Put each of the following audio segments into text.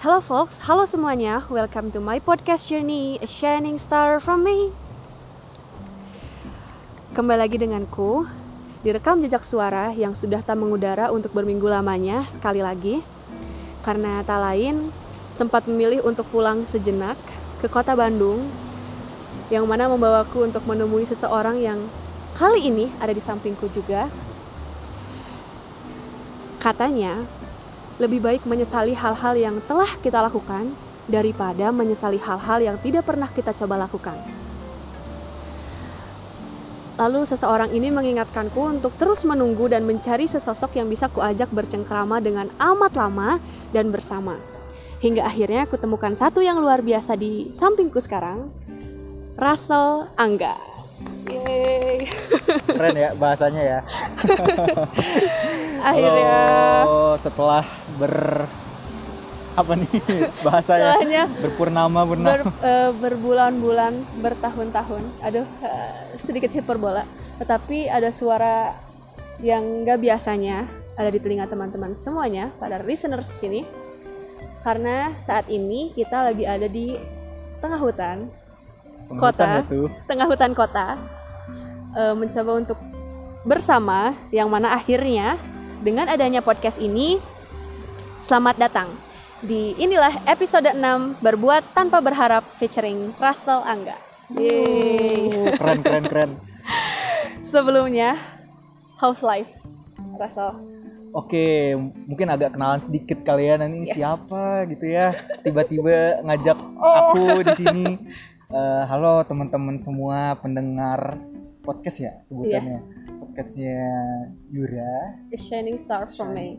Hello folks, halo semuanya. Welcome to my podcast journey, a shining star from me. Kembali lagi denganku, direkam jejak suara yang sudah tak mengudara untuk berminggu lamanya sekali lagi. Karena tak lain, sempat memilih untuk pulang sejenak ke kota Bandung yang mana membawaku untuk menemui seseorang yang kali ini ada di sampingku juga. Katanya, lebih baik menyesali hal-hal yang telah kita lakukan daripada menyesali hal-hal yang tidak pernah kita coba lakukan. Lalu seseorang ini mengingatkanku untuk terus menunggu dan mencari sesosok yang bisa kuajak bercengkrama dengan amat lama dan bersama. Hingga akhirnya aku temukan satu yang luar biasa di sampingku sekarang, Russell Angga. Yeay. Keren ya bahasanya ya. akhirnya Halo, setelah ber apa nih bahasa ya? Setelahnya Berpurnama ber, purnama. eh, berbulan-bulan, bertahun-tahun. Aduh, eh, sedikit hiperbola. Tetapi ada suara yang nggak biasanya ada di telinga teman-teman semuanya pada listeners di sini. Karena saat ini kita lagi ada di tengah hutan, kota, ya tengah hutan kota, eh, mencoba untuk bersama, yang mana akhirnya dengan adanya podcast ini, selamat datang di inilah episode 6 berbuat tanpa berharap featuring Russell Angga. Yeay. Oh, keren keren keren. Sebelumnya house life Russell. Oke, mungkin agak kenalan sedikit kalian ini Yes. siapa gitu ya. Tiba-tiba ngajak Oh. aku di sini. Eh, halo teman-teman semua pendengar podcast ya sebutannya. Yes. Podcastnya Yura. A shining star from me.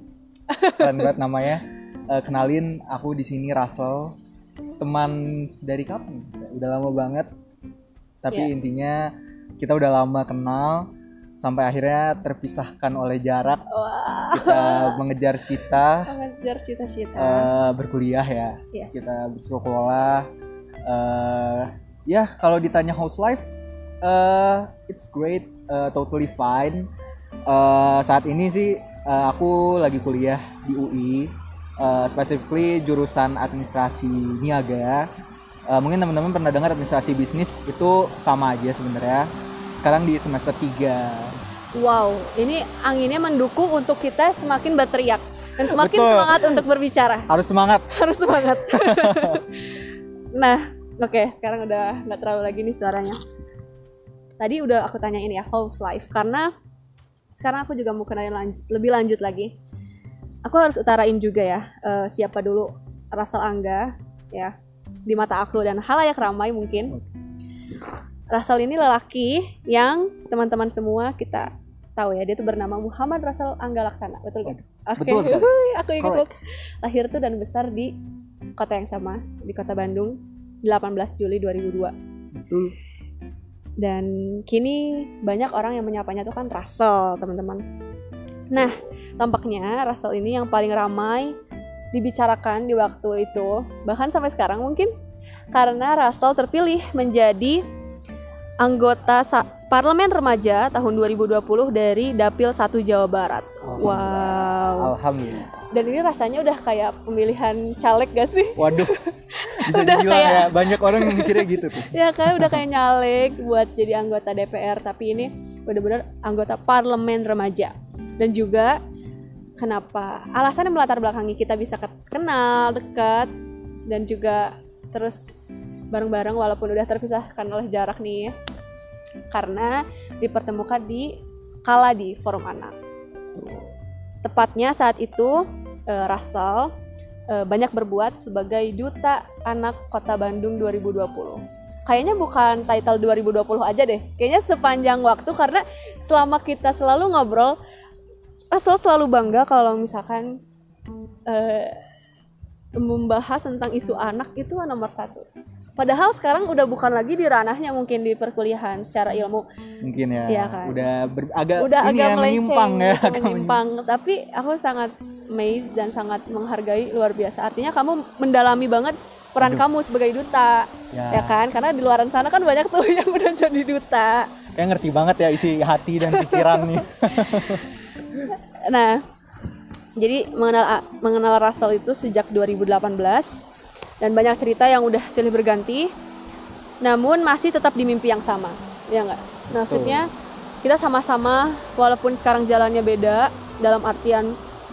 keren banget namanya Eh, kenalin aku di sini Russell teman dari kapan udah lama banget tapi Ya. intinya kita udah lama kenal sampai akhirnya terpisahkan oleh jarak Wah, kita mengejar cita mengejar cita-cita. eh, berkuliah ya Yes. kita bersekolah eh ya kalau ditanya house life eh it's great eh, totally fine Eh, saat ini sih eh, aku lagi kuliah di UI eh, specifically jurusan administrasi niaga Eh, mungkin teman-teman pernah dengar administrasi bisnis itu sama aja sebenarnya sekarang di semester 3 Wow, ini anginnya mendukung untuk kita semakin berteriak dan semakin Betul. semangat untuk berbicara. harus semangat Harus semangat. nah, oke, sekarang udah nggak terlalu lagi nih suaranya. Tadi udah aku tanyain ya house life karena sekarang aku juga mau kenalin lanjut, lebih lanjut lagi. Aku harus utarain juga ya eh, siapa dulu Russell Angga ya di mata aku dan halayak ramai mungkin. Russell ini lelaki yang teman-teman semua kita tahu ya dia tuh bernama Muhammad Russell Angga Laksana betul gak? Oke, sekali. aku ingat Correct. Lahir tuh dan besar di kota yang sama di kota Bandung 18 Juli 2002 betul dan kini banyak orang yang menyapanya tuh kan Russell teman-teman. Nah tampaknya Russell ini yang paling ramai dibicarakan di waktu itu bahkan sampai sekarang mungkin karena Russell terpilih menjadi anggota sa- parlemen remaja tahun 2020 dari Dapil 1 Jawa Barat. Wow. alhamdulillah Dan ini rasanya udah kayak pemilihan caleg gak sih? Waduh, bisa Udah dibilang kayak- ya banyak orang yang mikirnya gitu tuh. ya kan udah kayak nyalek buat jadi anggota DPR tapi ini benar-benar anggota parlemen remaja dan juga kenapa alasan yang melatar belakangi kita bisa ke- kenal dekat dan juga terus bareng-bareng walaupun udah terpisahkan oleh jarak nih ya. karena dipertemukan di kala di forum anak tepatnya saat itu eh, Russell eh, banyak berbuat sebagai duta anak kota Bandung 2020 kayaknya bukan title 2020 aja deh kayaknya sepanjang waktu karena selama kita selalu ngobrol Russell selalu bangga kalau misalkan eh, membahas tentang isu anak itu nomor satu padahal sekarang udah bukan lagi di ranahnya mungkin di perkuliahan secara ilmu Mungkin ya. Iya kan? Udah ber- agak udah ini agak ya melenceng menyimpang ya. gitu, menyimpang tapi aku sangat amazed dan sangat menghargai luar biasa artinya kamu mendalami banget peran kamu sebagai duta Ya. ya. kan karena di luaran sana kan banyak tuh yang udah jadi duta Kayak ngerti banget ya isi hati dan pikiran nih. nah Jadi mengenal mengenal Russell itu sejak 2018 dan banyak cerita yang udah silih berganti. Namun masih tetap di mimpi yang sama. Ya enggak? Maksudnya kita sama-sama walaupun sekarang jalannya beda dalam artian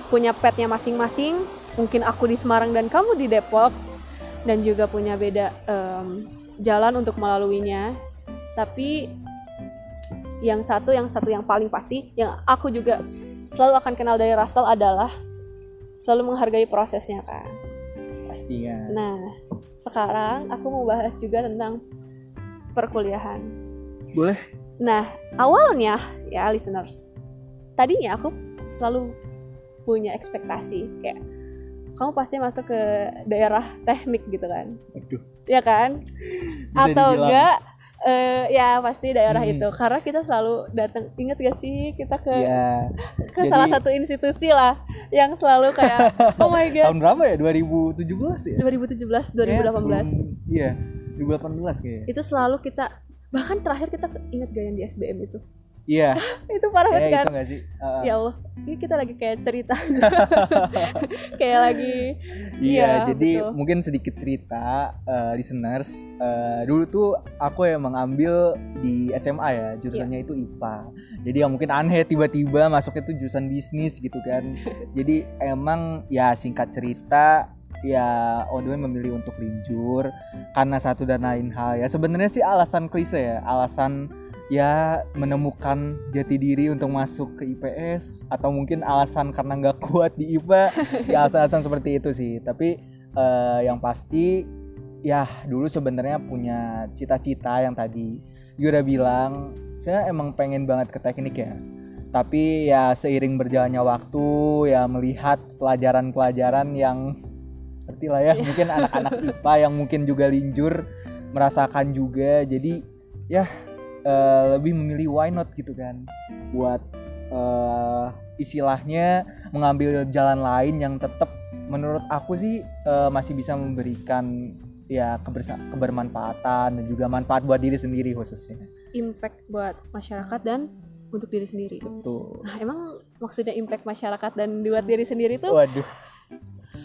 punya petnya masing-masing. Mungkin aku di Semarang dan kamu di Depok dan juga punya beda em, jalan untuk melaluinya. Tapi yang satu yang satu yang paling pasti yang aku juga selalu akan kenal dari Russell adalah selalu menghargai prosesnya kan. pastinya Nah, sekarang aku mau bahas juga tentang perkuliahan. boleh Nah, awalnya ya listeners, tadinya aku selalu punya ekspektasi. Kayak kamu pasti masuk ke daerah teknik gitu kan, aduh ya kan? Bisa Atau dibilang. enggak eh, ya pasti daerah Hmm. itu. Karena kita selalu datang inget gak sih kita ke ya ke Jadi- salah satu institusi lah yang selalu kayak oh my god. Tahun berapa ya? 2017 ya? 2017 2018 Kayaknya sebelum- iya 2018 kayaknya. Itu selalu kita bahkan terakhir kita inget gak yang di SBM itu iya itu parah banget kayak kan itu gak sih Uh, ya Allah ini kita lagi kayak cerita kayak lagi Iya, Iya, jadi betul. mungkin sedikit cerita uh, listeners. Uh, dulu tuh aku emang ambil di SMA ya, jurusannya Iya. itu IPA. Jadi yang mungkin aneh tiba-tiba masuknya tuh jurusan bisnis gitu kan. jadi emang ya singkat cerita ya way memilih untuk linjur karena satu dan lain hal ya. Sebenarnya sih alasan klise ya, alasan ya menemukan jati diri untuk masuk ke IPS atau mungkin alasan karena nggak kuat di IPA ya alasan-alasan seperti itu sih. Tapi eh, yang pasti ya dulu sebenarnya punya cita-cita yang tadi. Yura bilang saya emang pengen banget ke teknik ya. Tapi ya seiring berjalannya waktu ya melihat pelajaran-pelajaran yang ngerti lah ya mungkin anak-anak IPA yang mungkin juga linjur merasakan juga. Jadi ya eh, lebih memilih why not gitu kan. Buat eh, istilahnya mengambil jalan lain yang tetap menurut aku sih eh, masih bisa memberikan ya kebersa- kebermanfaatan dan juga manfaat buat diri sendiri khususnya. Impact buat masyarakat dan untuk diri sendiri. Tuh nah emang maksudnya impact masyarakat dan buat diri sendiri tuh waduh.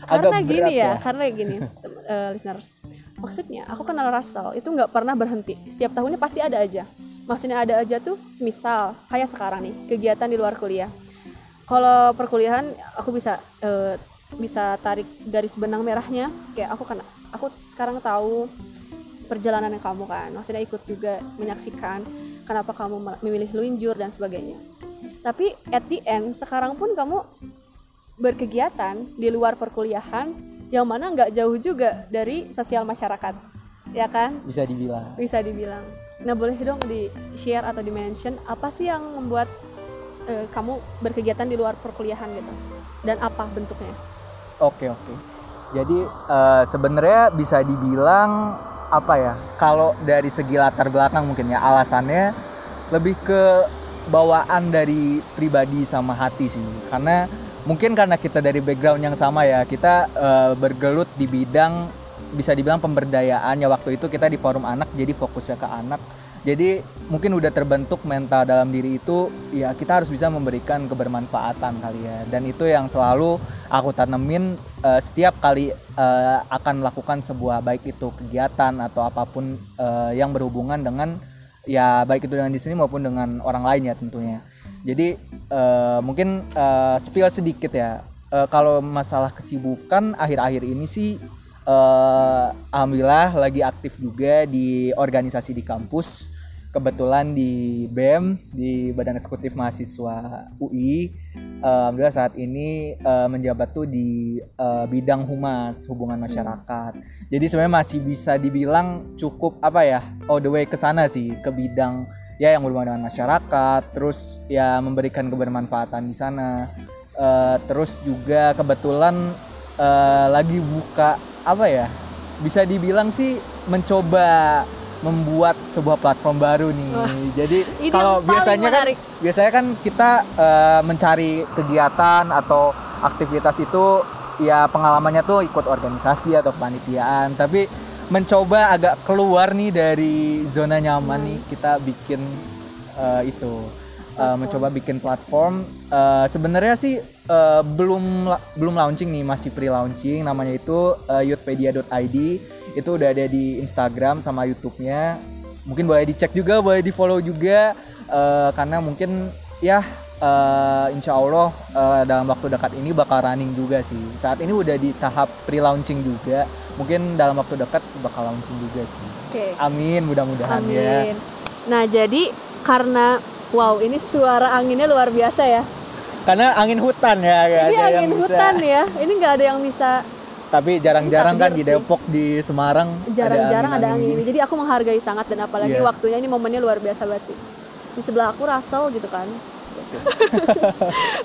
karena Agak gini berat ya, karena gini eh, listeners. Maksudnya aku kenal Russell itu nggak pernah berhenti. Setiap tahunnya pasti ada aja maksudnya ada aja tuh semisal kayak sekarang nih kegiatan di luar kuliah. Kalau perkuliahan aku bisa eh, bisa tarik garis benang merahnya. Kayak aku kan aku sekarang tahu perjalanan kamu kan. Maksudnya ikut juga menyaksikan kenapa kamu me- memilih luinjur dan sebagainya. Tapi at the end sekarang pun kamu berkegiatan di luar perkuliahan yang mana nggak jauh juga dari sosial masyarakat. Ya kan? Bisa dibilang. Bisa dibilang nah boleh dong di share atau di mention apa sih yang membuat eh, kamu berkegiatan di luar perkuliahan gitu dan apa bentuknya Oke oke. Jadi eh, sebenarnya bisa dibilang apa ya? Kalau dari segi latar belakang mungkin ya alasannya lebih ke bawaan dari pribadi sama hati sih. Karena mungkin karena kita dari background yang sama ya, kita eh, bergelut di bidang bisa dibilang pemberdayaan ya waktu itu kita di forum anak jadi fokusnya ke anak. Jadi mungkin udah terbentuk mental dalam diri itu ya kita harus bisa memberikan kebermanfaatan kali ya dan itu yang selalu aku tanemin eh, setiap kali eh, akan melakukan sebuah baik itu kegiatan atau apa pun eh, yang berhubungan dengan ya baik itu dengan di sini maupun dengan orang lain ya tentunya. Jadi eh, mungkin eh, spill sedikit ya Eh, kalau masalah kesibukan akhir-akhir ini sih eh, alhamdulillah lagi aktif juga di organisasi di kampus. Kebetulan di BEM di Badan Eksekutif Mahasiswa UI Eh, alhamdulillah saat ini eh, menjabat tuh di eh, bidang humas hubungan masyarakat. Jadi sebenarnya masih bisa dibilang cukup apa ya all the way ke sana sih ke bidang ya yang berhubungan dengan masyarakat terus ya memberikan kebermanfaatan di sana. Eh, terus juga kebetulan eh, lagi buka apa ya bisa dibilang sih mencoba membuat sebuah platform baru nih. Jadi ini kalau biasanya kan biasanya kan kita eh, mencari kegiatan atau aktivitas itu ya pengalamannya tuh ikut organisasi atau kepanitiaan. Tapi mencoba agak keluar nih dari zona nyaman nih kita bikin eh, itu Eh, mencoba bikin platform. Eh, sebenarnya sih eh, belum belum launching nih masih pre launching namanya itu eh, youthpedia.id itu udah ada di Instagram sama YouTube-nya. Mungkin boleh dicek juga boleh di follow juga. Eh, karena mungkin ya eh, insya Allah eh, dalam waktu dekat ini bakal running juga sih. Saat ini udah di tahap pre launching juga. Mungkin dalam waktu dekat bakal launching juga sih. Oke. amin mudah-mudahan ya. Amin. Nah, jadi karena wow, ini suara anginnya luar biasa ya. Karena angin hutan ya Ini ada yang angin bisa. hutan ya. Ini nggak ada yang bisa tapi jarang-jarang kan di sih. Depok di Semarang jarang-jarang ada angin ini. Jadi aku menghargai sangat dan apalagi Iya. waktunya ini momennya luar biasa banget sih. Di sebelah aku Russell gitu kan.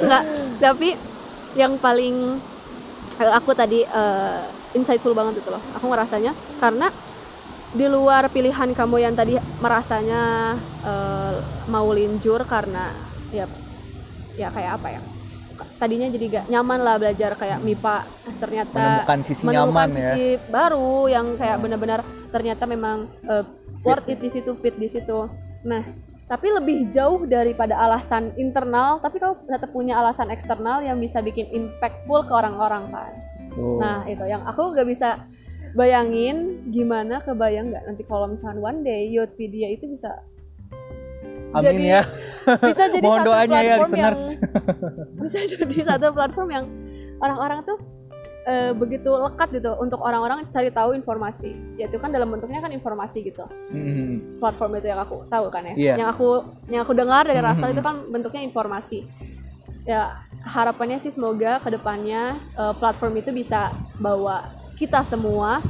Nggak, tapi yang paling eh, aku tadi eh, insightful banget itu loh. Aku ngerasanya karena di luar pilihan kamu yang tadi merasanya eh, mau linjur karena ya ya kayak apa ya tadinya jadi gak nyaman lah belajar kayak MIPA ternyata Menemukan sisi menemukan nyaman ya. sisi baru yang kayak benar-benar ternyata memang eh, worth it di situ fit di situ nah tapi lebih jauh daripada alasan internal tapi kamu tetap punya alasan eksternal yang bisa bikin impactful ke orang-orang kan Tuh. Nah itu yang aku gak bisa bayangin gimana kebayang nggak nanti kalau misalnya one day Youthpedia itu bisa amin jadi- ya. bisa jadi mohon satu doanya ya platform listeners. yang bisa jadi satu platform yang orang-orang tuh eh, begitu lekat gitu untuk orang-orang cari tahu informasi. Yaitu kan dalam bentuknya kan informasi gitu. Hmm. platform itu yang aku tahu kan ya. Iya. yang aku yang aku dengar dari Rasal itu kan bentuknya informasi. Ya harapannya sih semoga ke depannya eh, platform itu bisa bawa kita semua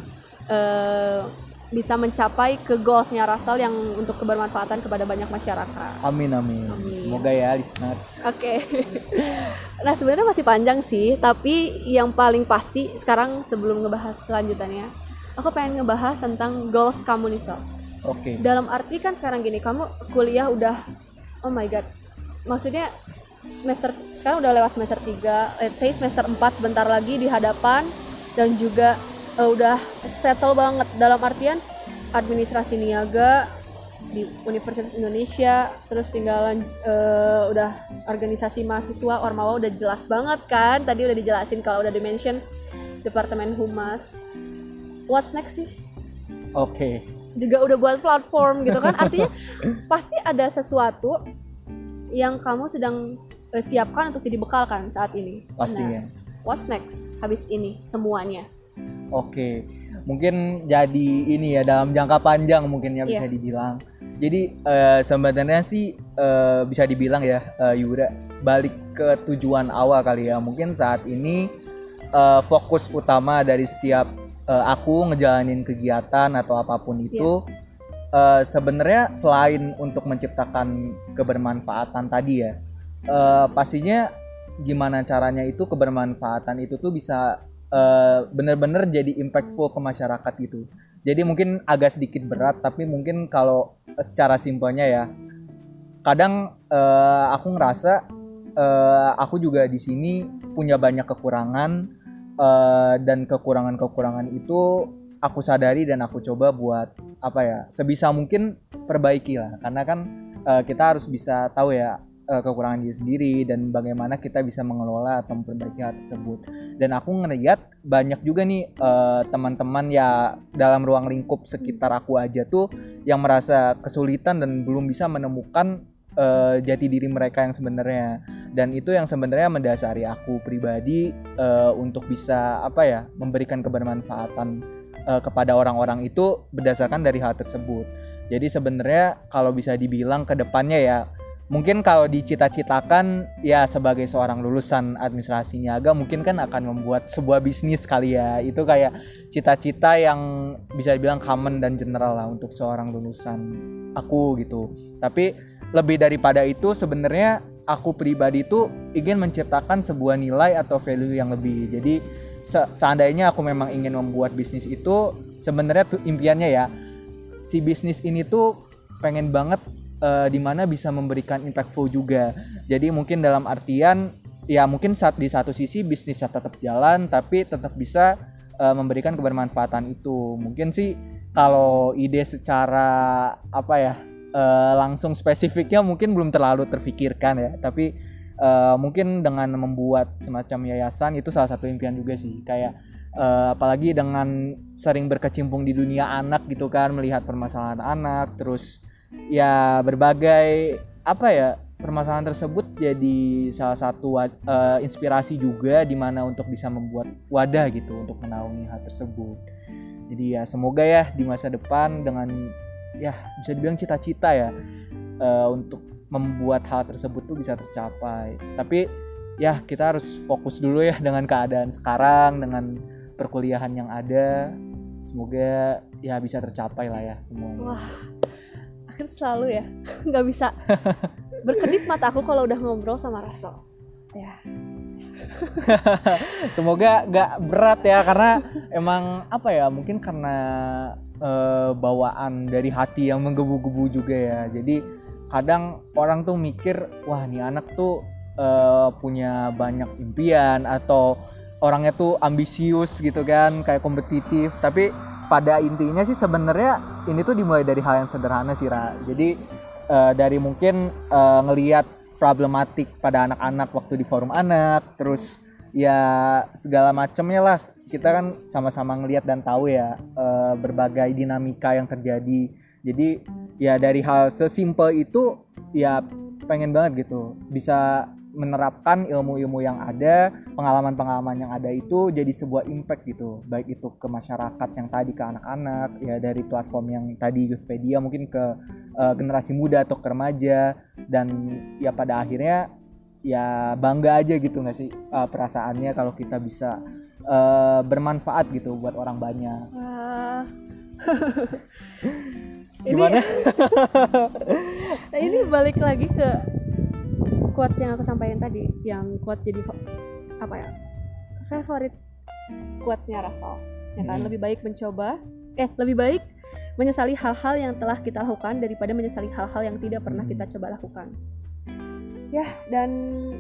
eh, bisa mencapai ke goalsnya Rasal yang untuk kebermanfaatan kepada banyak masyarakat. Amin amin. Semoga ya listeners. Oke. nah sebenarnya masih panjang sih, tapi yang paling pasti sekarang sebelum ngebahas selanjutannya, aku pengen ngebahas tentang goals kamu nih oke. Dalam arti kan sekarang gini, kamu kuliah udah, oh my god, maksudnya semester sekarang udah lewat semester 3 let's say semester 4 sebentar lagi di hadapan dan juga eh, udah settle banget. Dalam artian administrasi niaga di Universitas Indonesia terus tinggalan eh, udah organisasi mahasiswa Ormawa udah jelas banget kan? Tadi udah dijelasin kalau udah dimention Departemen Humas. What's next sih? Oke. Juga udah buat platform gitu kan? Artinya pasti ada sesuatu yang kamu sedang eh, siapkan untuk jadi bekal kan saat ini? Pastinya. Nah, what's next habis ini semuanya Oke, mungkin jadi ini ya dalam jangka panjang mungkin ya bisa Iya. dibilang. Jadi eh, sebenarnya sih eh, bisa dibilang ya eh, Yura balik ke tujuan awal kali ya. Mungkin saat ini eh, fokus utama dari setiap eh, aku ngejalanin kegiatan atau apa pun itu eh, sebenarnya selain untuk menciptakan kebermanfaatan tadi ya, eh, pastinya gimana caranya itu kebermanfaatan itu tuh bisa eh, bener-bener jadi impactful ke masyarakat gitu. Jadi mungkin agak sedikit berat tapi mungkin kalau secara simpelnya ya kadang eh, aku ngerasa eh, aku juga di sini punya banyak kekurangan eh, dan kekurangan-kekurangan itu aku sadari dan aku coba buat apa ya sebisa mungkin perbaiki lah karena kan eh, kita harus bisa tahu ya eh, kekurangan diri sendiri dan bagaimana kita bisa mengelola atau memperbaiki hal tersebut. Dan aku ngeliat banyak juga nih eh, teman-teman ya dalam ruang lingkup sekitar aku aja tuh yang merasa kesulitan dan belum bisa menemukan eh, jati diri mereka yang sebenarnya. Dan itu yang sebenarnya mendasari aku pribadi eh, untuk bisa apa ya memberikan kebermanfaatan eh, kepada orang-orang itu berdasarkan dari hal tersebut. Jadi sebenarnya kalau bisa dibilang ke depannya ya mungkin kalau dicita-citakan ya sebagai seorang lulusan administrasi niaga mungkin kan akan membuat sebuah bisnis kali ya. Itu kayak cita-cita yang bisa dibilang common dan general lah untuk seorang lulusan aku gitu. Tapi lebih daripada itu sebenarnya aku pribadi itu ingin menciptakan sebuah nilai atau value yang lebih. Jadi se- seandainya aku memang ingin membuat bisnis itu sebenarnya tuh impiannya ya si bisnis ini tuh pengen banget eh, di mana bisa memberikan impactful juga. Jadi mungkin dalam artian ya mungkin saat di satu sisi bisnisnya tetap jalan tapi tetap bisa eh, memberikan kebermanfaatan itu. Mungkin sih kalau ide secara apa ya eh, langsung spesifiknya mungkin belum terlalu terfikirkan ya. Tapi eh, mungkin dengan membuat semacam yayasan itu salah satu impian juga sih. Kayak eh, apalagi dengan sering berkecimpung di dunia anak gitu kan melihat permasalahan anak terus ya berbagai apa ya permasalahan tersebut jadi salah satu eh, inspirasi juga di mana untuk bisa membuat wadah gitu untuk menaungi hal tersebut. Jadi ya semoga ya di masa depan dengan ya bisa dibilang cita-cita ya eh, untuk membuat hal tersebut tuh bisa tercapai. Tapi ya kita harus fokus dulu ya dengan keadaan sekarang dengan perkuliahan yang ada. Semoga ya bisa tercapai lah ya semuanya. Wah, aku selalu ya nggak bisa. Berkedip mata aku kalau udah ngobrol sama Russell. Ya, semoga gak berat ya karena emang apa ya mungkin karena eh, bawaan dari hati yang menggebu-gebu juga ya. Jadi kadang orang tuh mikir wah nih anak tuh eh, punya banyak impian atau orangnya tuh ambisius gitu kan kayak kompetitif. Tapi pada intinya sih sebenarnya ini tuh dimulai dari hal yang sederhana sih Ra. Jadi eh, dari mungkin eh, ngelihat problematik pada anak-anak waktu di forum anak terus ya segala macamnya lah. Kita kan sama-sama ngelihat dan tahu ya eh, berbagai dinamika yang terjadi. Jadi ya dari hal sesimpel itu ya pengen banget gitu. Bisa menerapkan ilmu-ilmu yang ada pengalaman-pengalaman yang ada itu jadi sebuah impact gitu. Baik itu ke masyarakat yang tadi ke anak-anak ya dari platform yang tadi Youthpedia mungkin ke eh, generasi muda atau ke remaja. Dan ya pada akhirnya ya bangga aja gitu nggak sih eh, perasaannya kalau kita bisa eh, bermanfaat gitu buat orang banyak. Wah. ini, gimana? Nah, ini balik lagi ke quotes yang aku sampaikan tadi, yang quotes jadi apa ya favorit quotesnya Russell. Ya kan, Hmm. lebih baik mencoba, eh lebih baik menyesali hal-hal yang telah kita lakukan daripada menyesali hal-hal yang tidak pernah kita coba lakukan. Ya, dan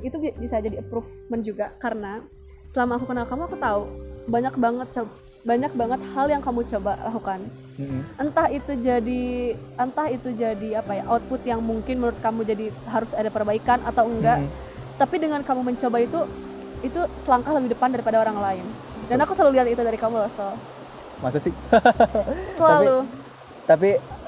itu bi- bisa jadi improvement juga karena selama aku kenal kamu aku tahu banyak banget banyak banget hal yang kamu coba lakukan Mm-mm. entah itu jadi entah itu jadi apa ya output yang mungkin menurut kamu jadi harus ada perbaikan atau enggak Hmm. tapi dengan kamu mencoba itu itu selangkah lebih depan daripada orang lain dan aku selalu lihat itu dari kamu loh Sol. masa sih selalu tapi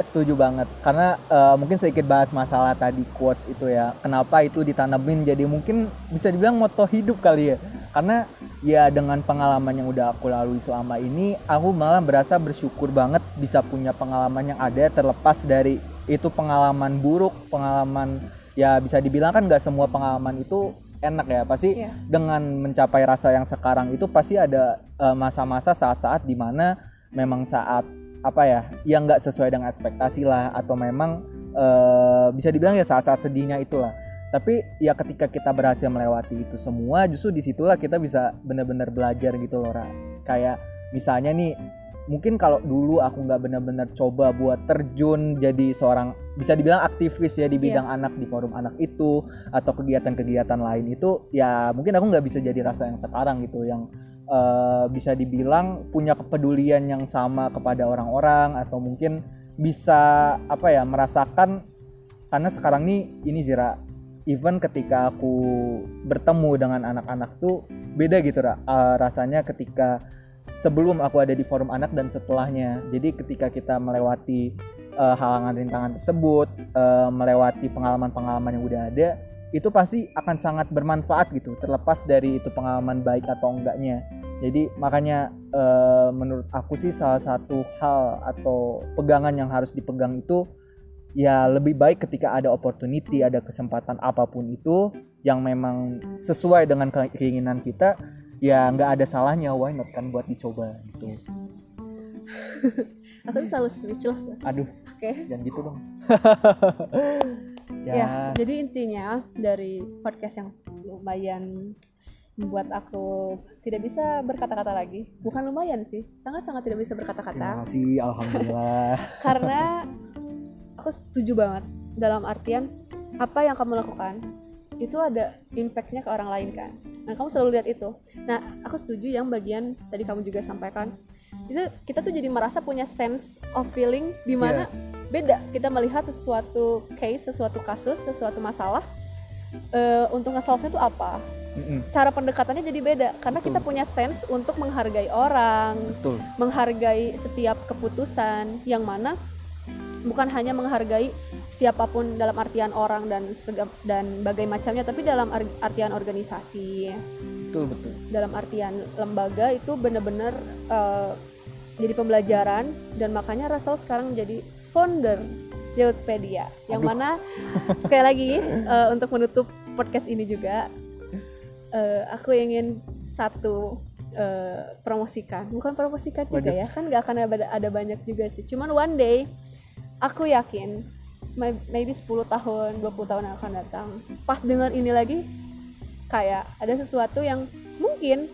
setuju banget. Karena eh, mungkin sedikit bahas masalah tadi quotes itu ya. Kenapa itu ditanamin jadi mungkin bisa dibilang moto hidup kali ya? Karena ya dengan pengalaman yang udah aku lalui selama ini aku malah berasa bersyukur banget bisa punya pengalaman yang ada terlepas dari itu pengalaman buruk pengalaman ya bisa dibilang kan nggak semua pengalaman itu enak ya. Pasti Iya. dengan mencapai rasa yang sekarang itu pasti ada eh, masa-masa saat-saat di mana memang saat apa ya yang nggak sesuai dengan ekspektasi lah atau memang eh, bisa dibilang ya saat-saat sedihnya itulah tapi ya ketika kita berhasil melewati itu semua justru di situlah kita bisa benar-benar belajar gitu loh Ra. kayak misalnya nih mungkin kalau dulu aku nggak benar-benar coba buat terjun jadi seorang bisa dibilang aktivis ya di bidang anak di forum anak itu atau kegiatan-kegiatan lain itu ya mungkin aku nggak bisa jadi rasa yang sekarang gitu yang eh, bisa dibilang punya kepedulian yang sama kepada orang-orang atau mungkin bisa apa ya merasakan karena sekarang nih ini Zira even ketika aku bertemu dengan anak-anak tuh beda gitu. Eh, rasanya ketika sebelum aku ada di forum anak dan setelahnya. Jadi ketika kita melewati eh, halangan rintangan tersebut eh, melewati pengalaman-pengalaman yang udah ada itu pasti akan sangat bermanfaat gitu terlepas dari itu pengalaman baik atau enggaknya. Jadi makanya eh, menurut aku sih salah satu hal atau pegangan yang harus dipegang itu ya lebih baik ketika ada opportunity ada kesempatan apa pun itu yang memang sesuai dengan ke- keinginan kita ya nggak ada salahnya why not kan buat dicoba gitu. Aku tuh selalu speechless. Tuh. aduh oke. jangan gitu dong. Ya. ya, jadi intinya dari podcast yang lumayan membuat aku tidak bisa berkata-kata lagi. Bukan lumayan sih sangat-sangat tidak bisa terima berkata-kata kasih alhamdulillah. Karena aku setuju banget dalam artian apa yang kamu lakukan itu ada impactnya ke orang lain kan? Nah kamu selalu lihat itu. Nah aku setuju yang bagian tadi kamu juga sampaikan. Itu kita tuh jadi merasa punya sense of feeling di mana beda. Kita melihat sesuatu case sesuatu kasus sesuatu masalah eh, untuk nge-solve-nya tuh apa? Cara pendekatannya jadi beda karena kita punya sense untuk menghargai orang betul. menghargai setiap keputusan yang mana bukan hanya menghargai siapa pun dalam artian orang dan segap dan bagai macamnya tapi dalam ar- artian organisasi. Betul betul. Dalam artian lembaga itu benar-benar eh, jadi pembelajaran dan makanya Russell sekarang jadi founder Youthpedia yang mana sekali lagi eh, untuk menutup podcast ini juga eh, aku ingin satu eh, promosikan. Bukan promosikan juga ya kan nggak akan ada, ada banyak juga sih. Cuman one day aku yakin maybe 10 tahun 20 tahun yang akan datang. Pas dengar ini lagi kayak ada sesuatu yang mungkin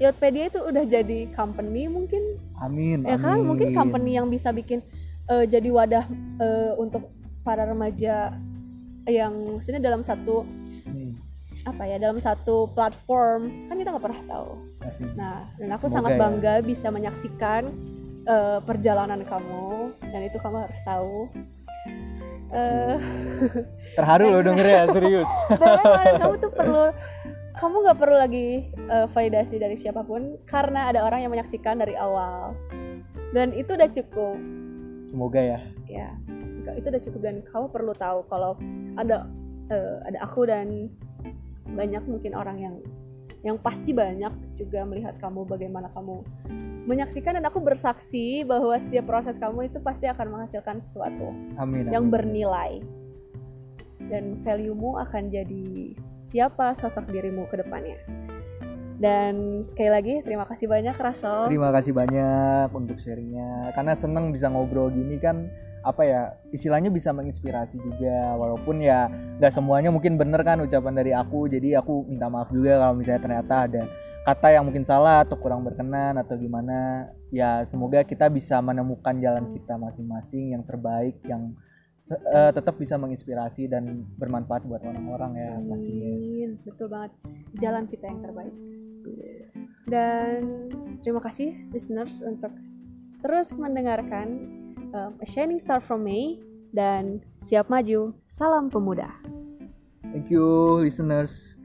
Youthpedia itu udah jadi company mungkin. Amin ya kan? amin. mungkin company yang bisa bikin eh, jadi wadah eh, untuk para remaja yang maksudnya dalam satu Hmm, apa ya dalam satu platform. Kan kita nggak pernah tahu. Asik. nah dan aku Semoga sangat ya. bangga bisa menyaksikan eh, perjalanan kamu. Dan itu kamu harus tahu eh terharu loh denger ya serius kemarin kamu tuh perlu kamu nggak perlu lagi eh, validasi dari siapa pun karena ada orang yang menyaksikan dari awal. Dan itu udah cukup. Semoga ya. Ya itu udah cukup. Dan kamu perlu tahu kalau ada eh, ada aku dan banyak mungkin orang yang yang pasti banyak juga melihat kamu bagaimana kamu menyaksikan dan aku bersaksi bahwa setiap proses kamu itu pasti akan menghasilkan sesuatu amin, yang amin. bernilai dan value-mu akan jadi siapa sosok dirimu ke depannya. Dan sekali lagi terima kasih banyak Russell. terima kasih banyak untuk sharingnya karena seneng bisa ngobrol gini kan apa ya istilahnya bisa menginspirasi juga walaupun ya nggak semuanya mungkin bener kan ucapan dari aku jadi aku minta maaf juga kalau misalnya ternyata ada kata yang mungkin salah atau kurang berkenan atau gimana ya semoga kita bisa menemukan jalan kita masing-masing yang terbaik yang eh, tetap bisa menginspirasi dan bermanfaat buat orang-orang ya pastinya. Betul banget. Jalan kita yang terbaik. Dan terima kasih listeners untuk terus mendengarkan um, A Shining Star from May dan siap maju. Salam pemuda. thank you listeners